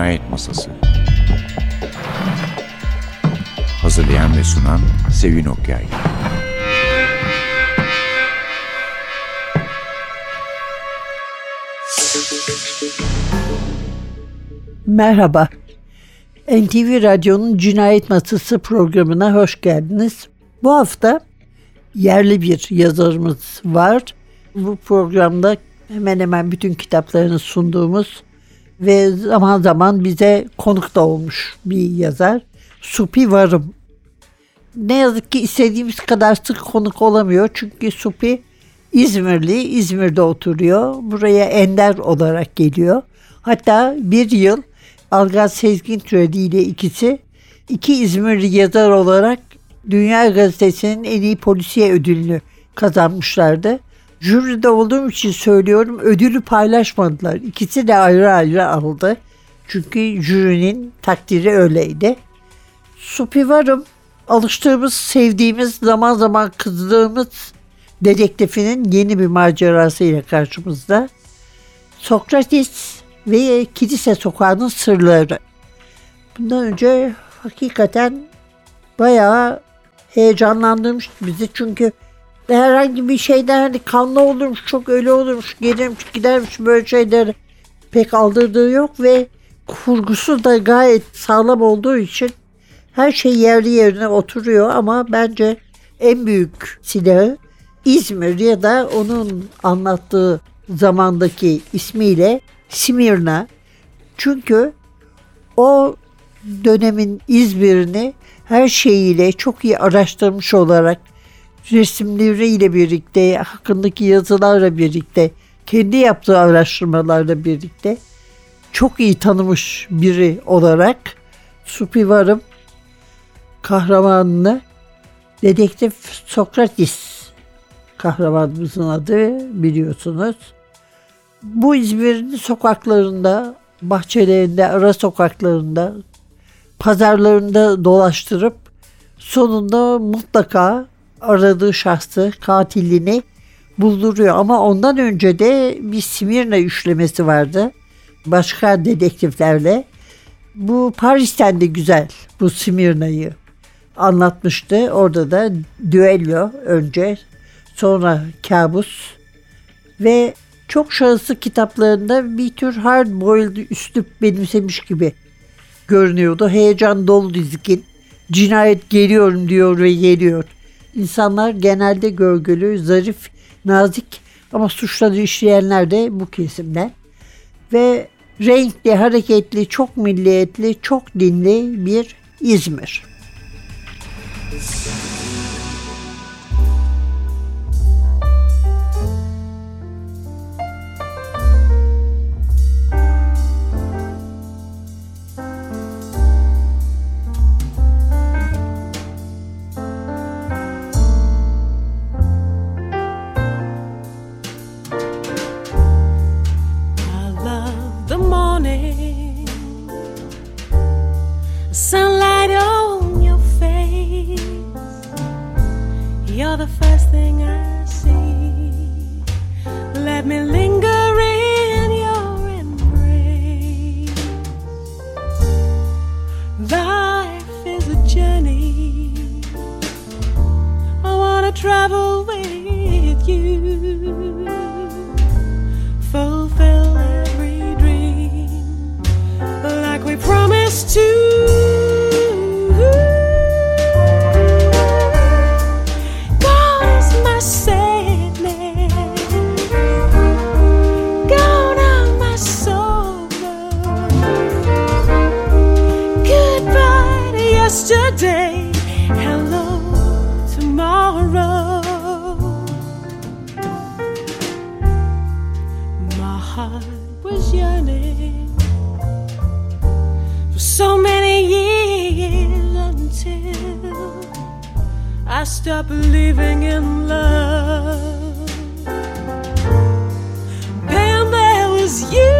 Cinayet Masası Hazırlayan ve sunan Sevin Okyay Merhaba. NTV Radyo'nun Cinayet Masası programına hoş geldiniz. Bu hafta yerli bir yazarımız var. Bu programda hemen hemen bütün kitaplarını sunduğumuz ve zaman zaman bize konuk da olmuş bir yazar. Supi Varım. Ne yazık ki istediğimiz kadar sık konuk olamıyor. Çünkü Supi İzmirli, İzmir'de oturuyor. Buraya ender olarak geliyor. Hatta bir yıl Algaz Sezgin Türedi ile ikisi iki İzmirli yazar olarak Dünya Gazetesi'nin en iyi polisiye ödülünü kazanmışlardı. Jüride olduğum için söylüyorum ödülü paylaşmadılar. İkisi de ayrı ayrı aldı. Çünkü jürinin takdiri öyleydi. Supivarım alıştığımız, sevdiğimiz, zaman zaman kızdığımız dedektifinin yeni bir macerasıyla karşımızda. Sokrates ve Kilise Sokağı'nın sırları. Bundan önce hakikaten bayağı heyecanlandırmıştı bizi çünkü herhangi bir şeyden hani kanlı olurmuş, çok öyle olurmuş, gelirmiş, gidermiş böyle şeyler pek aldırdığı yok ve kurgusu da gayet sağlam olduğu için her şey yerli yerine oturuyor ama bence en büyük silahı İzmir ya da onun anlattığı zamandaki ismiyle Simirna. Çünkü o dönemin İzmir'ini her şeyiyle çok iyi araştırmış olarak resimleriyle birlikte, hakkındaki yazılarla birlikte, kendi yaptığı araştırmalarla birlikte çok iyi tanımış biri olarak Supivar'ım kahramanını dedektif Sokrates kahramanımızın adı biliyorsunuz. Bu İzmir'in sokaklarında, bahçelerinde, ara sokaklarında, pazarlarında dolaştırıp sonunda mutlaka aradığı şahsı, katilini bulduruyor. Ama ondan önce de bir Simirna üçlemesi vardı. Başka dedektiflerle. Bu Paris'ten de güzel bu Simirna'yı anlatmıştı. Orada da düello önce sonra kabus ve çok şahıslı kitaplarında bir tür hard boiled üslup benimsemiş gibi görünüyordu. Heyecan dolu dizgin. Cinayet geliyorum diyor ve geliyor. İnsanlar genelde gölgülü, zarif, nazik ama suçları işleyenler de bu kesimden. Ve renkli, hareketli, çok milliyetli, çok dinli bir İzmir. Müzik travel with you. Fulfill every dream like we promised to. Stop believing in love. Bam, there was you.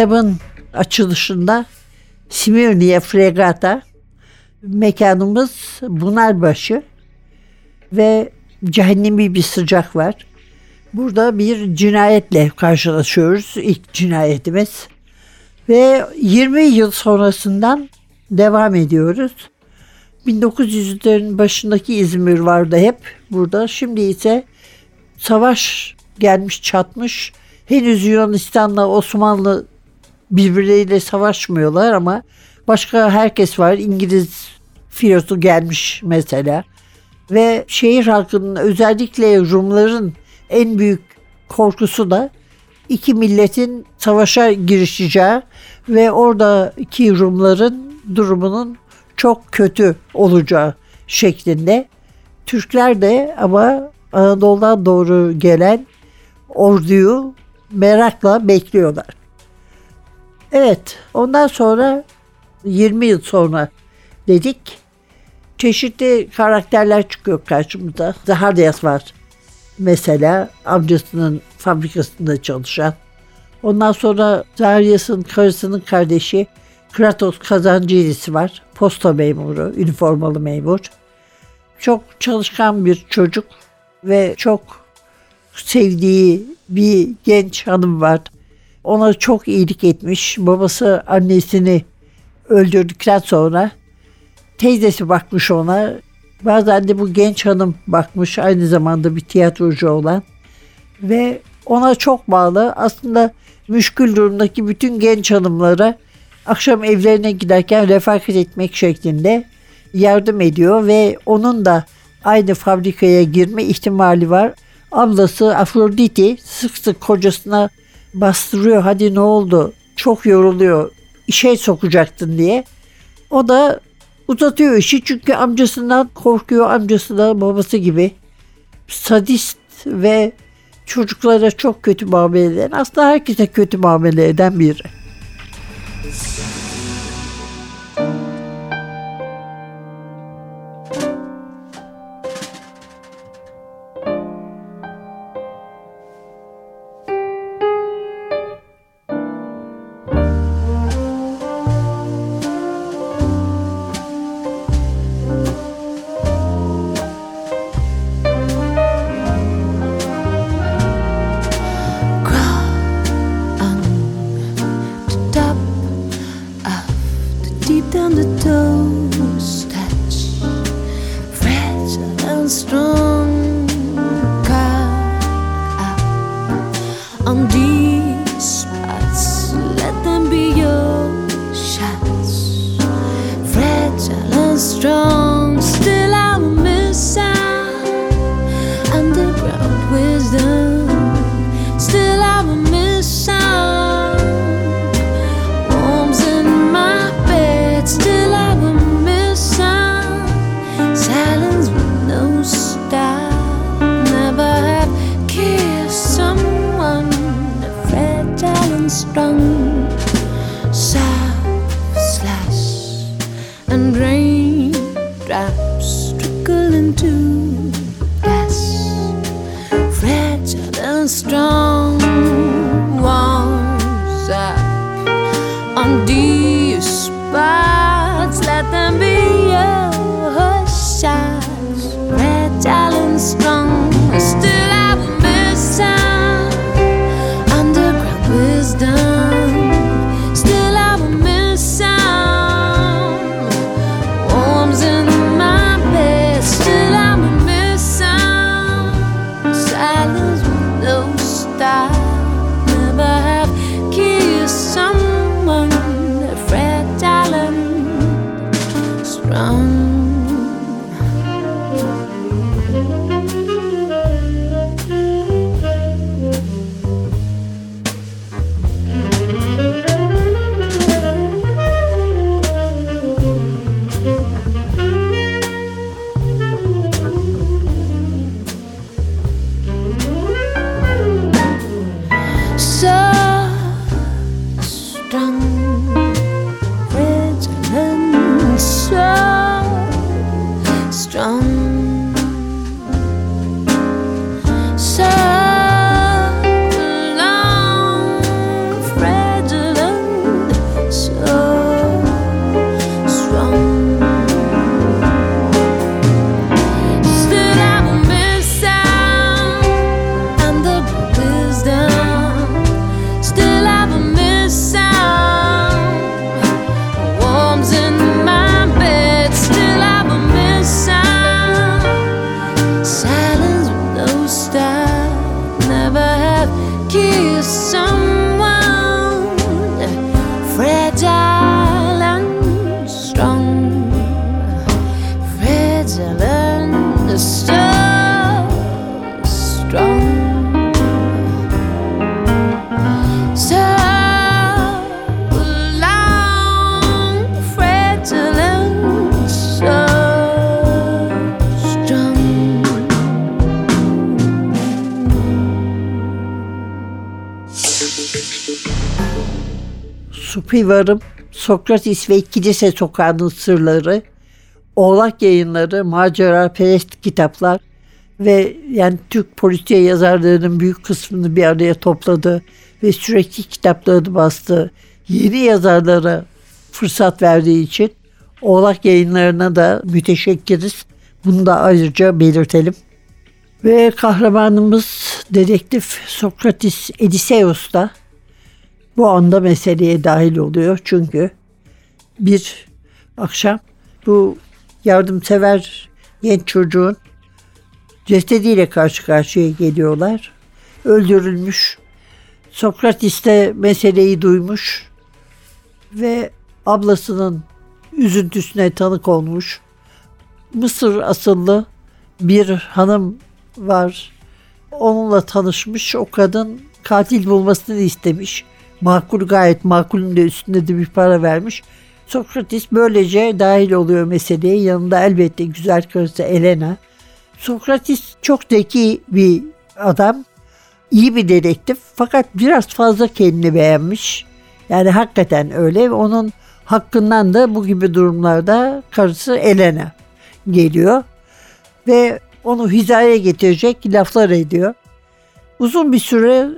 Kitabın açılışında Simirniye Fregata mekanımız Bunarbaşı ve cehennemi bir sıcak var. Burada bir cinayetle karşılaşıyoruz. İlk cinayetimiz. Ve 20 yıl sonrasından devam ediyoruz. 1900'lerin başındaki İzmir vardı hep burada. Şimdi ise savaş gelmiş çatmış. Henüz Yunanistan'la Osmanlı birbirleriyle savaşmıyorlar ama başka herkes var. İngiliz filosu gelmiş mesela. Ve şehir halkının özellikle Rumların en büyük korkusu da iki milletin savaşa girişeceği ve oradaki Rumların durumunun çok kötü olacağı şeklinde. Türkler de ama Anadolu'dan doğru gelen orduyu merakla bekliyorlar. Evet, ondan sonra 20 yıl sonra dedik çeşitli karakterler çıkıyor karşımıza. Zaharias var mesela amcasının fabrikasında çalışan. Ondan sonra Zaharias'ın karısının kardeşi Kratos Kazancılis var. Posta memuru, üniformalı memur. Çok çalışkan bir çocuk ve çok sevdiği bir genç hanım var. Ona çok iyilik etmiş. Babası annesini öldürdükten sonra teyzesi bakmış ona. Bazen de bu genç hanım bakmış aynı zamanda bir tiyatrocu olan. Ve ona çok bağlı. Aslında müşkül durumdaki bütün genç hanımlara akşam evlerine giderken refakat etmek şeklinde yardım ediyor ve onun da aynı fabrikaya girme ihtimali var. Ablası Afroditi sık sık kocasına bastırıyor. Hadi ne oldu? Çok yoruluyor. İşe sokacaktın diye. O da uzatıyor işi çünkü amcasından korkuyor. Amcası da babası gibi sadist ve çocuklara çok kötü muamele eden aslında herkese kötü muamele eden biri. Supivarım, Sokrates ve Kilise Sokağı'nın sırları, Oğlak yayınları, macera perest kitaplar ve yani Türk polisiye yazarlarının büyük kısmını bir araya topladı ve sürekli kitaplarını bastı. Yeni yazarlara fırsat verdiği için Oğlak yayınlarına da müteşekkiriz. Bunu da ayrıca belirtelim. Ve kahramanımız dedektif Sokrates Ediseus da bu anda meseleye dahil oluyor. Çünkü bir akşam bu yardımsever genç çocuğun cesediyle karşı karşıya geliyorlar. Öldürülmüş. Sokrates de meseleyi duymuş ve ablasının üzüntüsüne tanık olmuş. Mısır asıllı bir hanım var. Onunla tanışmış. O kadın katil bulmasını istemiş. Makul gayet makulün de üstünde de bir para vermiş. Sokrates böylece dahil oluyor meseleye. Yanında elbette güzel karısı Elena. Sokrates çok zeki bir adam. iyi bir dedektif fakat biraz fazla kendini beğenmiş. Yani hakikaten öyle. Onun hakkından da bu gibi durumlarda karısı Elena geliyor. Ve onu hizaya getirecek laflar ediyor. Uzun bir süre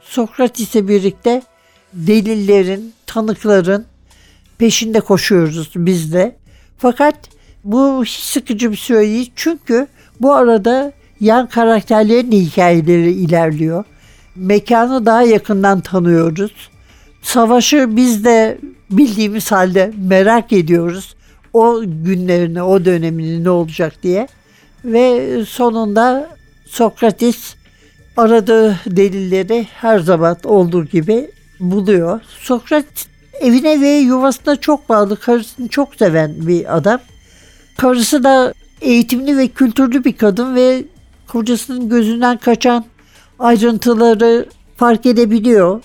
Sokrates'e birlikte delillerin, tanıkların peşinde koşuyoruz biz de. Fakat bu hiç sıkıcı bir süre değil. Çünkü bu arada yan karakterlerin hikayeleri ilerliyor. Mekanı daha yakından tanıyoruz. Savaşı biz de bildiğimiz halde merak ediyoruz. O günlerini, o dönemini ne olacak diye. Ve sonunda Sokrates aradığı delilleri her zaman olduğu gibi buluyor. Sokrates evine ve yuvasına çok bağlı, karısını çok seven bir adam. Karısı da eğitimli ve kültürlü bir kadın ve kocasının gözünden kaçan ayrıntıları fark edebiliyor.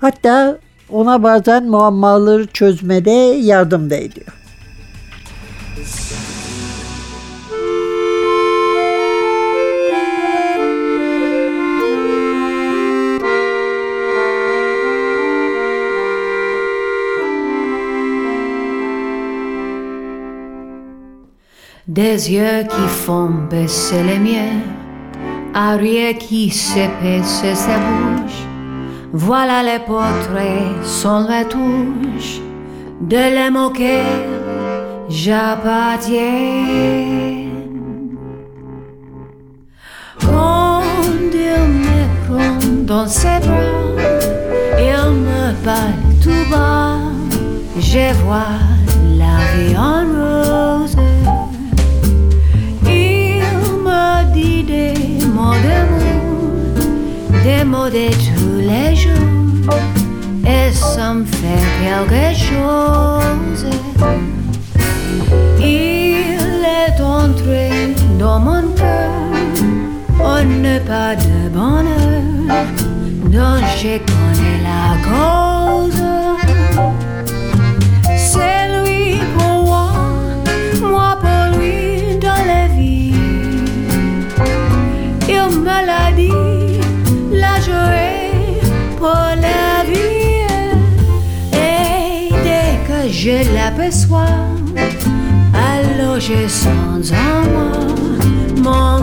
Hatta ona bazen muammaları çözmede yardım da ediyor. Des yeux qui font baisser les miens, un rire qui s'épaisse sa bouche. Voilà les portraits sans retouche de l'homme auquel j'appartiens. Quand il me prend dans ses bras, il me parle tout bas, je vois la vie en rose. Mots de tous les jours, et ça me fait quelque chose. Il est entré dans mon cœur, on n'est pas de bonheur, dont je connais la cause. Je l'aperçois, alors je sens en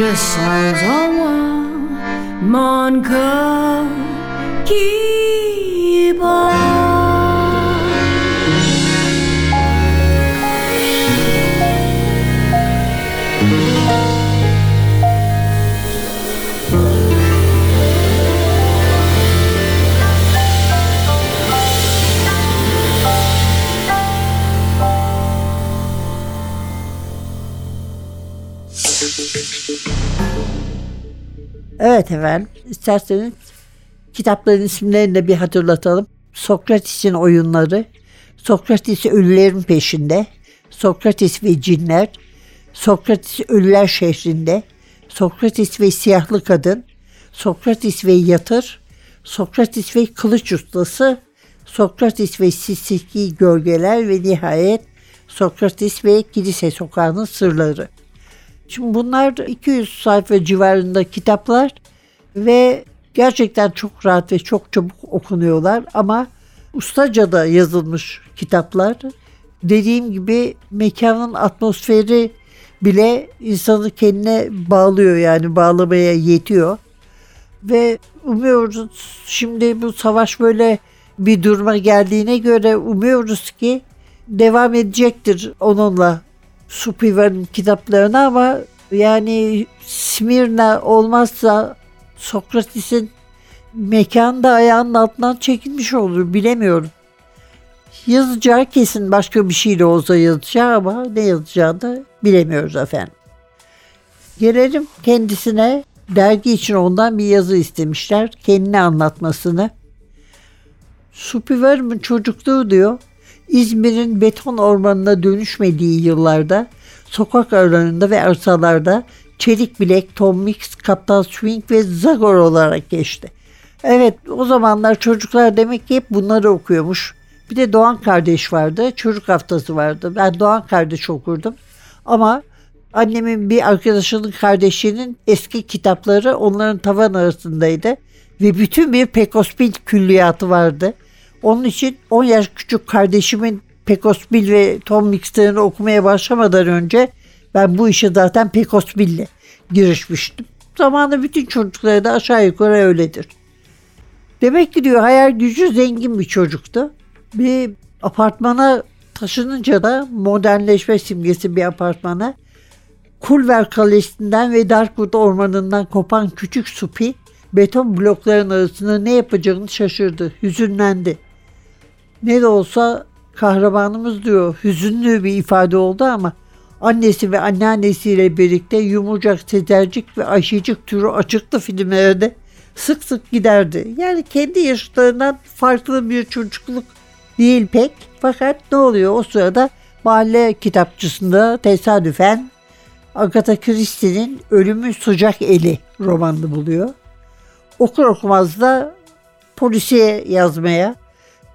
je sens en moi mon cœur qui bat. Evet efendim. İsterseniz kitapların isimlerini de bir hatırlatalım. Sokrates'in oyunları, Sokrates ölülerin peşinde, Sokrates ve cinler, Sokrates ölüler şehrinde, Sokrates ve siyahlı kadın, Sokrates ve yatır, Sokrates ve kılıç ustası, Sokrates ve sisiki gölgeler ve nihayet Sokrates ve kilise sokağının sırları. Şimdi bunlar 200 sayfa civarında kitaplar ve gerçekten çok rahat ve çok çabuk okunuyorlar ama ustaca da yazılmış kitaplar. Dediğim gibi mekanın atmosferi bile insanı kendine bağlıyor yani bağlamaya yetiyor. Ve umuyoruz şimdi bu savaş böyle bir duruma geldiğine göre umuyoruz ki devam edecektir onunla Supivar'ın kitaplarına ama yani Smirna olmazsa Sokrates'in mekanda ayağının altından çekilmiş olur bilemiyorum. Yazacağı kesin başka bir şey de olsa yazacağı ama ne yazacağını da bilemiyoruz efendim. Gelelim kendisine dergi için ondan bir yazı istemişler. Kendini anlatmasını. Supivar'ın çocukluğu diyor. İzmir'in beton ormanına dönüşmediği yıllarda sokak aralarında ve arsalarda Çelik Bilek, Tom Mix, Kaptan Swing ve Zagor olarak geçti. Evet o zamanlar çocuklar demek ki hep bunları okuyormuş. Bir de Doğan kardeş vardı. Çocuk haftası vardı. Ben Doğan kardeş okurdum. Ama annemin bir arkadaşının kardeşinin eski kitapları onların tavan arasındaydı. Ve bütün bir Pekospil külliyatı vardı. Onun için 10 yaş küçük kardeşimin Pekospil ve Tom Mixter'ını okumaya başlamadan önce ben bu işe zaten Pekospil'le girişmiştim. Zamanında bütün çocuklara da aşağı yukarı öyledir. Demek ki diyor hayal gücü zengin bir çocuktu. Bir apartmana taşınınca da modernleşme simgesi bir apartmana Kulver Kalesi'nden ve Darkwood ormanından kopan küçük Supi beton blokların arasında ne yapacağını şaşırdı, hüzünlendi. Ne de olsa kahramanımız diyor hüzünlü bir ifade oldu ama annesi ve anneannesiyle birlikte yumurcak, tezercik ve ayşecik türü açıklı filmlerde sık sık giderdi. Yani kendi yaşlarından farklı bir çocukluk değil pek. Fakat ne oluyor o sırada mahalle kitapçısında tesadüfen Agatha Christie'nin Ölümün Sıcak Eli romanını buluyor. Okur okumaz da polisiye yazmaya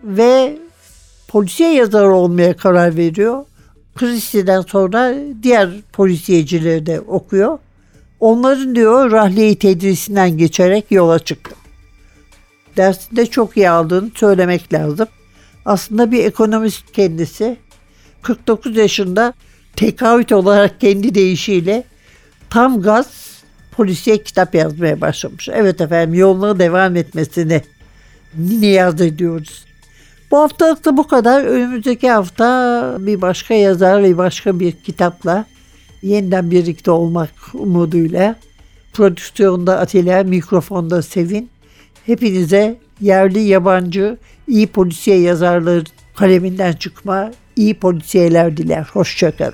ve polisiye yazar olmaya karar veriyor. Christie'den sonra diğer polisiyecileri de okuyor. Onların diyor rahliye tedrisinden geçerek yola çıktı. Dersinde çok iyi aldığını söylemek lazım. Aslında bir ekonomist kendisi. 49 yaşında tekavüt olarak kendi deyişiyle tam gaz polisiye kitap yazmaya başlamış. Evet efendim yoluna devam etmesini niyaz ediyoruz. Bu haftalık da bu kadar. Önümüzdeki hafta bir başka yazar ve başka bir kitapla yeniden birlikte olmak umuduyla prodüksiyonda Atilla, mikrofonda Sevin. Hepinize yerli yabancı iyi polisiye yazarların kaleminden çıkma iyi polisiyeler diler. Hoşçakalın.